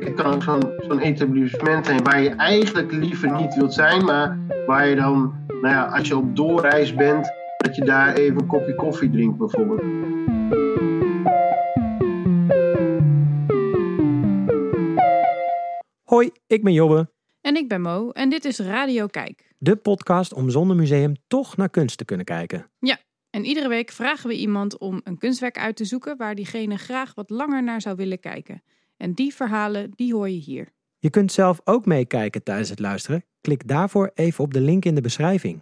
Het kan ook zo'n zo'n etablissement zijn waar je eigenlijk liever niet wilt zijn, maar waar je dan, nou ja, als je op doorreis bent, dat je daar even een kopje koffie drinkt bijvoorbeeld. Hoi, ik ben Jobbe, En ik ben Mo en dit is Radio Kijk. de podcast om zonder museum toch naar kunst te kunnen kijken. En iedere week vragen we iemand om een kunstwerk uit te zoeken waar diegene graag wat langer naar zou willen kijken. En die verhalen, die hoor je hier. Je kunt zelf ook meekijken tijdens het luisteren. Klik daarvoor even op de link in de beschrijving.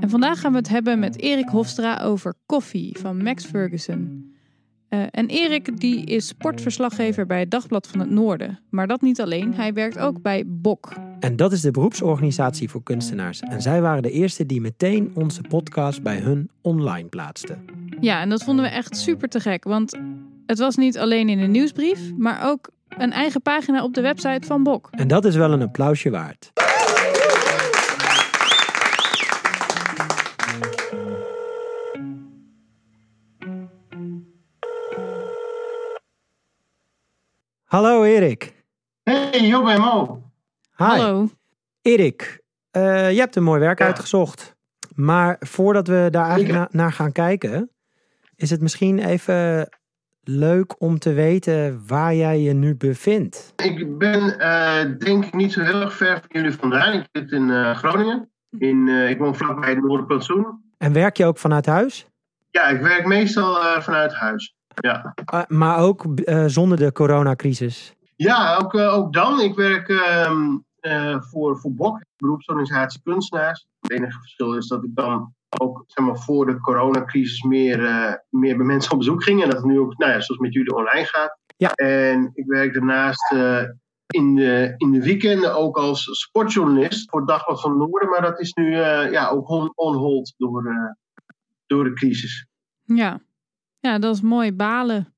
En vandaag gaan we het hebben met Erik Hofstra over koffie van Max Ferguson. Eh, en Erik die is sportverslaggever bij het Dagblad van het Noorden. Maar dat niet alleen, hij werkt ook bij BOK. En dat is de beroepsorganisatie voor kunstenaars. En zij waren de eerste die meteen onze podcast bij hun online plaatsten. Ja, en dat vonden we echt super te gek. Want het was niet alleen in de nieuwsbrief, maar ook een eigen pagina op de website van BOK. En dat is wel een applausje waard. Hallo Erik. Hey, Job en Mo. Hi. Hallo. Erik, eh, je hebt een mooi werk Ja. uitgezocht. Maar voordat we daar eigenlijk na- naar gaan kijken, is het misschien even leuk om te weten waar jij je nu bevindt. Ik ben eh, denk ik niet zo heel erg ver van jullie vandaan. Ik zit in eh, Groningen. In, eh, ik woon vlakbij het Noorderplantsoen. En werk je ook vanuit huis? Ja, ik werk meestal vanuit huis. Ja, maar ook zonder de coronacrisis. ja ook, ook dan. Ik werk ehm, eh, voor, voor BOK, beroepsorganisatie kunstenaars. Het enige verschil is dat ik dan ook zeg maar, voor de coronacrisis meer, eh, meer bij mensen op bezoek ging. En dat het nu ook, nou ja, zoals met jullie online gaat. Ja. En ik werk daarnaast eh, in, de, in de weekenden ook als sportjournalist voor Dagblad van Noorden. Maar dat is nu eh, ja, ook on, on hold door, door de crisis. Ja. ja, dat is mooi balen.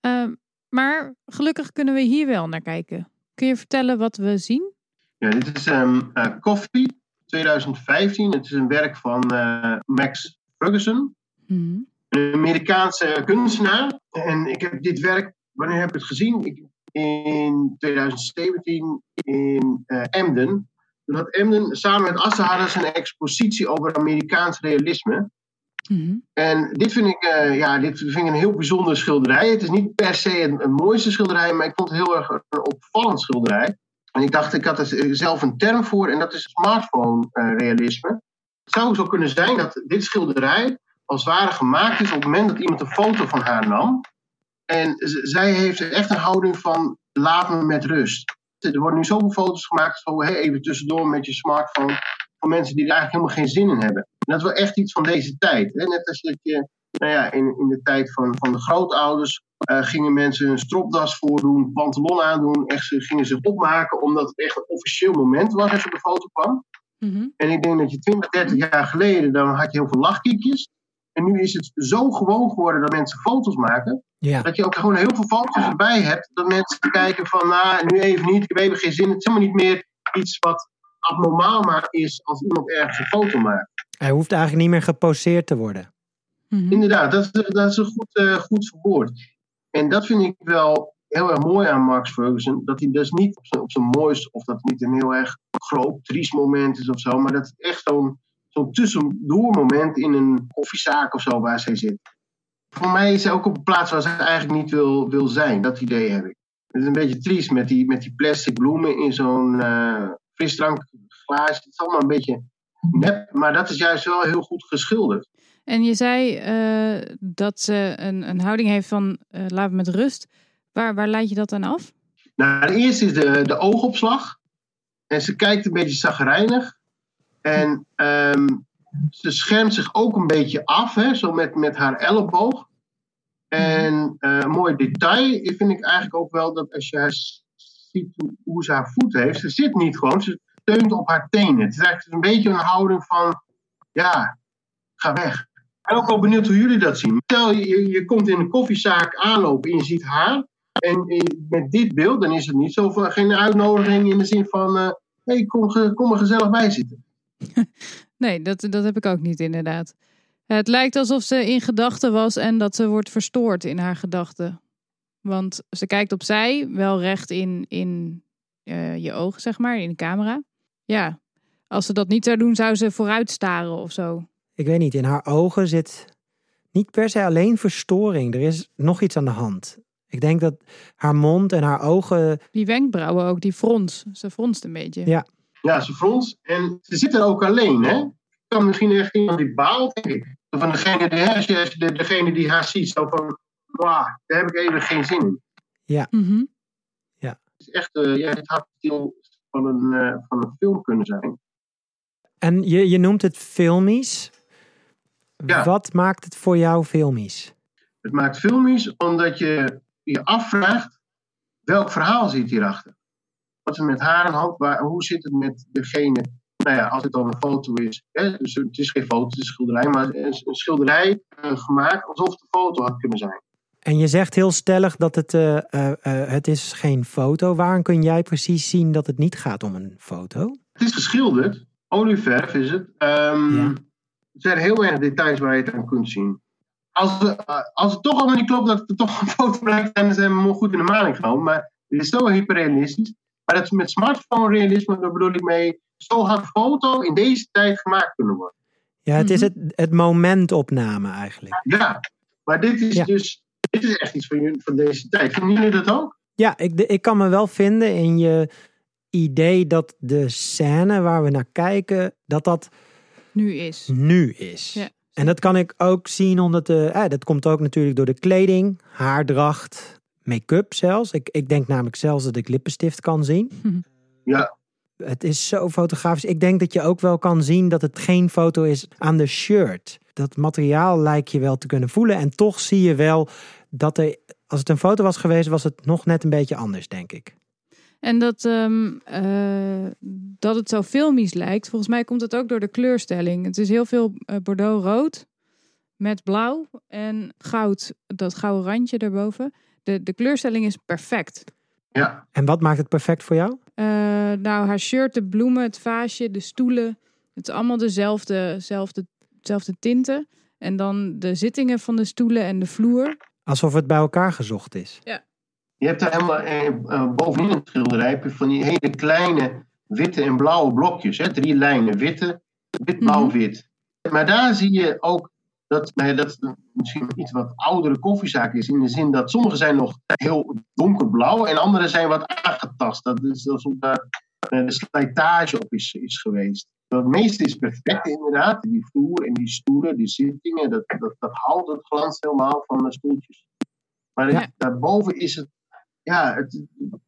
Ehm, maar gelukkig kunnen we hier wel naar kijken. Kun je vertellen wat we zien? Ja, dit is eh, Coffee 2015. Het is een werk van eh, Max Ferguson. Mhm. een Amerikaanse kunstenaar. En ik heb dit werk, wanneer heb ik het gezien? Ik, in 2017 in eh, Emden. Toen had Emden samen met ze een expositie over Amerikaans realisme. Mhm. En dit vind ik, eh, ja, dit vind ik een heel bijzondere schilderij. Het is niet per se een, een mooiste schilderij, maar ik vond het heel erg een opvallend schilderij. En ik dacht, ik had er zelf een term voor en dat is smartphone eh, realisme. Het zou zo kunnen zijn dat dit schilderij als het ware gemaakt is op het moment dat iemand een foto van haar nam. En zij heeft echt een houding van laat me met rust. Er worden nu zoveel foto's gemaakt, zo hey, even tussendoor met je smartphone, van mensen die er eigenlijk helemaal geen zin in hebben. En dat is wel echt iets van deze tijd. Hè? Net als dat je, nou ja, in, in de tijd van, van de grootouders eh, gingen mensen een stropdas voordoen, pantalon aandoen, echt, ze gingen zich opmaken, omdat het echt een officieel moment was als je op de foto kwam. Mhm. En ik denk dat je 20, 30 jaar geleden, dan had je heel veel lachkiekjes. En nu is het zo gewoon geworden dat mensen foto's maken, Ja, dat je ook gewoon heel veel foto's erbij hebt. Dat mensen kijken van, nou, nu even niet, ik heb even geen zin. Het is helemaal niet meer iets wat abnormaal maar is als iemand ergens een foto maakt. hij hoeft eigenlijk niet meer geposeerd te worden. Mhm. Inderdaad, dat, is- dat is een goed, eh, goed verwoord. En dat vind ik wel heel erg mooi aan Max Ferguson. Dat hij dus niet op zijn, op zijn mooist, of dat niet een heel erg groot, triest moment is of zo. Maar dat het echt zo'n zo'n tussendoormoment in een koffiezaak of zo waar zij zit. Voor mij is zij ook op een plaats waar ze eigenlijk niet wil, wil zijn. Dat idee heb ik. Het is een beetje triest met die, met die plastic bloemen in zo'n eh frisdrankglaasje. Het is allemaal een beetje nep, maar dat is juist wel heel goed geschilderd. En je zei eh, dat ze een, een houding heeft van eh laat me met rust. Waar, waar leid je dat dan af? Nou, de eerste is de, de oogopslag. En ze kijkt een beetje zagrijnig. En ehm, ze schermt zich ook een beetje af, hè, zo met, met haar elleboog. En eh, een mooi detail vind ik eigenlijk ook wel dat als je ziet hoe ze haar voet heeft, ze zit niet gewoon, ze steunt op haar tenen. Het is eigenlijk een beetje een houding van, ja, ga weg. Ben ook wel benieuwd hoe jullie dat zien. Stel, je, je komt in een koffiezaak aanlopen en je ziet haar. En eh, met dit beeld, dan is het niet zo van, geen uitnodiging in de zin van, hé, hey, kom, kom er gezellig bij zitten. Nee, dat, dat heb ik ook niet inderdaad. Het lijkt alsof ze in gedachten was en dat ze wordt verstoord in haar gedachten. Want ze kijkt opzij, wel recht in, in eh, je ogen, zeg maar, in de camera. Ja, als ze dat niet zou doen, zou ze vooruit staren of zo. Ik weet niet, in haar ogen zit niet per se alleen verstoring. Er is nog iets aan de hand. Ik denk dat haar mond en haar ogen. Die wenkbrauwen ook, die frons. Ze fronst een beetje. Ja. Ja, ze frons. En ze zit er ook alleen, hè? Kan misschien echt iemand die baalt, denk ik. Van degene die, als je, als je de, degene die haar ziet, zo van, wauw, daar heb ik even geen zin in. Mhm. Het is echt, eh, ja, het had stil van een, eh, van een film kunnen zijn. En je, je noemt het filmisch. Ja. Wat maakt het voor jou filmisch? Het maakt filmisch omdat je je afvraagt, welk verhaal zit hierachter? Wat is met haar aan de hand? Waar, hoe zit het met degene? Nou ja, als het dan een foto is. Hè, dus het is geen foto, het is een schilderij. Maar een, een schilderij eh, gemaakt alsof het een foto had kunnen zijn. En je zegt heel stellig dat het, eh, eh, het is geen foto. Waarom kun jij precies zien dat het niet gaat om een foto? Het is geschilderd. Olieverf is het. Ehm, Ja. Er zijn heel weinig details waar je het aan kunt zien. Als, we- eh, als het toch allemaal niet klopt dat het toch een foto blijkt, dan zijn we goed in de maling genomen. Maar het is zo hyperrealistisch. Maar dat is met smartphone realisme, daar bedoel ik mee, zo had foto in deze tijd gemaakt kunnen worden. Ja, het is Mhm. het, het momentopname eigenlijk. Ja, maar dit is Ja. dus dit is echt iets van, jullie- van deze tijd. Vinden jullie dat ook? Ja, ik, de- ik kan me wel vinden in je idee dat de scène waar we naar kijken, dat dat Nu is. nu is. Ja. En dat kan ik ook zien omdat de, eh, dat komt ook natuurlijk door de kleding, haardracht, make-up zelfs. Ik, ik denk namelijk zelfs dat ik lippenstift kan zien. Ja, Het is zo fotografisch. Ik denk dat je ook wel kan zien dat het geen foto is aan de shirt. Dat materiaal lijkt je wel te kunnen voelen. En toch zie je wel dat er, als het een foto was geweest, was het nog net een beetje anders, denk ik. En dat, ehm, eh, dat het zo filmisch lijkt, volgens mij komt het ook door de kleurstelling. Het is heel veel eh, bordeaux-rood met blauw en goud, dat gouden randje daarboven. De, de kleurstelling is perfect. ja. En wat maakt het perfect voor jou? Eh, nou, haar shirt, de bloemen, het vaasje, de stoelen. Het is allemaal dezelfde, zelfde, dezelfde tinten. En dan de zittingen van de stoelen en de vloer. Alsof het bij elkaar gezocht is. Je hebt daar helemaal eh, eh, bovenin het schilderij van die hele kleine witte en blauwe blokjes. Hè? Drie lijnen, witte, wit, blauw, Mhm. wit. Maar daar zie je ook dat, nou dat misschien iets wat oudere koffiezaak is. In de zin dat sommige zijn nog heel donkerblauw en andere zijn wat aangetast. Dat is alsof daar eh, de slijtage op is, is geweest. Het meeste is perfect inderdaad. Die vloer en die stoelen, die zittingen, dat, dat, dat houdt het glans helemaal van de stoeltjes. Maar Ja. daarboven is het, ja, het,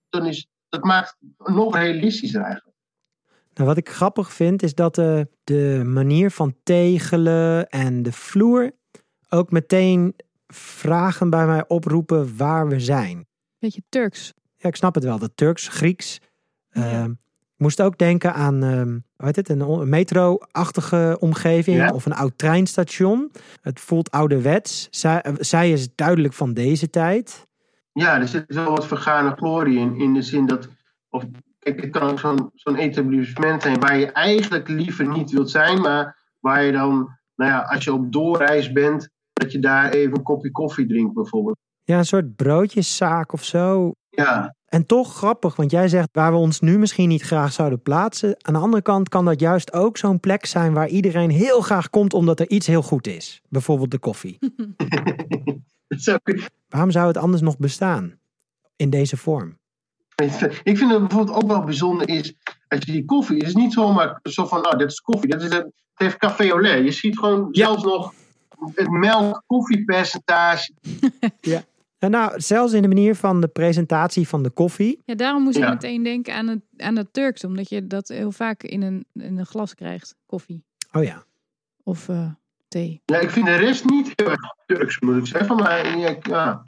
dan is, dat maakt het nog realistischer eigenlijk. Nou, wat ik grappig vind is dat eh, de manier van tegelen en de vloer ook meteen vragen bij mij oproepen waar we zijn. Beetje Turks. Ja, ik snap het wel. Dat Turks, Grieks. Ja. Ehm, ik moest ook denken aan ehm, hoe heet het, een metro-achtige omgeving Ja. of een oud treinstation. Het voelt ouderwets. Zij, eh, zij is duidelijk van deze tijd. Ja, er zit wel wat vergane glorie in, in de zin dat, of, kijk, het kan ook zo'n zo'n etablissement zijn waar je eigenlijk liever niet wilt zijn, maar waar je dan, nou ja, als je op doorreis bent, dat je daar even een kopje koffie drinkt bijvoorbeeld. Ja, een soort broodjeszaak of zo. Ja, En toch grappig, want jij zegt waar we ons nu misschien niet graag zouden plaatsen. Aan de andere kant kan dat juist ook zo'n plek zijn waar iedereen heel graag komt omdat er iets heel goed is. Bijvoorbeeld de koffie. dat zou ik- Waarom zou het anders nog bestaan in deze vorm? Ik vind het bijvoorbeeld ook wel bijzonder is, als je die koffie, het is niet zomaar zo van, nou, dit is koffie, dat is het, het heeft café au lait. Je ziet gewoon Ja. zelfs nog het melk-koffiepercentage. En nou, zelfs in de manier van de presentatie van de koffie. Ja, daarom moest ik Ja. meteen denken aan het, aan het Turks. Omdat je dat heel vaak in een, in een glas krijgt. Koffie Oh ja. of eh, thee. Ja, ik vind de rest niet heel erg Turks, moet ik zeggen. Maar ja, ja,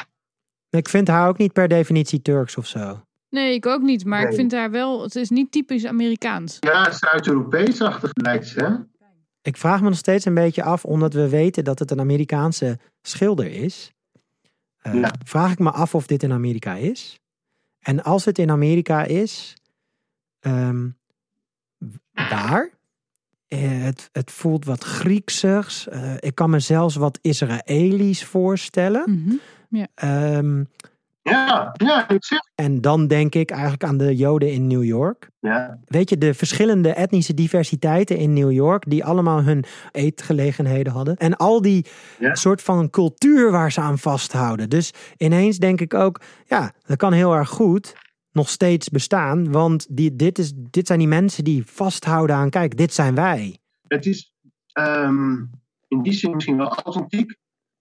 Ik vind haar ook niet per definitie Turks of zo. Nee, ik ook niet. Maar ik vind haar wel... Het is niet typisch Amerikaans. ja Zuid-Europees-achtig lijkt ze, hè? Ik vraag me nog steeds een beetje af, omdat we weten dat het een Amerikaanse schilder is. eh, Ja. Vraag ik me af of dit in Amerika is. En als het in Amerika is, ehm, waar? Eh, het, het voelt wat Grieksigs. Eh, ik kan me zelfs wat Israëlisch voorstellen. Mhm. Ehm, Ja, ja, ik zeg. En dan denk ik eigenlijk aan de Joden in New York. Ja, Weet je, de verschillende etnische diversiteiten in New York, die allemaal hun eetgelegenheden hadden. En al die Ja. soort van cultuur waar ze aan vasthouden. Dus ineens denk ik ook, ja, dat kan heel erg goed nog steeds bestaan. Want die, dit, is, dit zijn die mensen die vasthouden aan, kijk, dit zijn wij. het is ehm, in die zin misschien wel authentiek,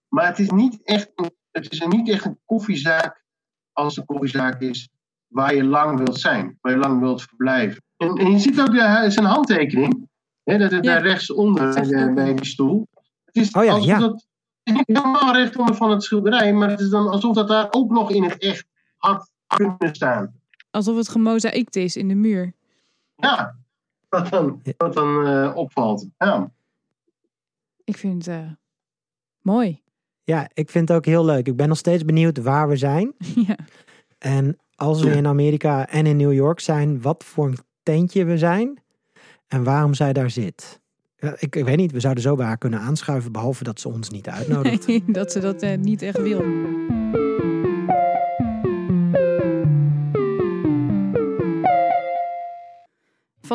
maar het is niet echt een, het is niet echt een koffiezaak als een koffiezaak is waar je lang wilt zijn, waar je lang wilt verblijven. En, en je ziet ook de, zijn handtekening, hè, dat het Ja. daar rechtsonder bij, ook bij die stoel. Het is Oh ja, alsof ja. dat het is niet helemaal rechtonder van het schilderij, maar het is dan alsof dat daar ook nog in het echt had kunnen staan. Alsof het gemozaïkt is in de muur. Ja, wat dan, wat dan eh, opvalt. Ja. Ik vind het eh, mooi. Ja, ik vind het ook heel leuk. Ik ben nog steeds benieuwd waar we zijn. ja. En als we in Amerika en in New York zijn, wat voor een tentje we zijn en waarom zij daar zit. Ja, ik, ik weet niet, we zouden zo bij haar kunnen aanschuiven, behalve dat ze ons niet uitnodigt. Nee, dat ze dat eh, niet echt wil.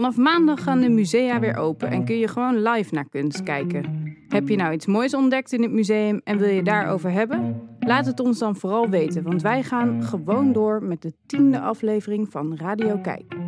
Vanaf maandag gaan de musea weer open en kun je gewoon live naar kunst kijken. Heb je nou iets moois ontdekt in het museum en wil je daarover hebben? Laat het ons dan vooral weten, want wij gaan gewoon door met de tiende aflevering van Radio Kijk.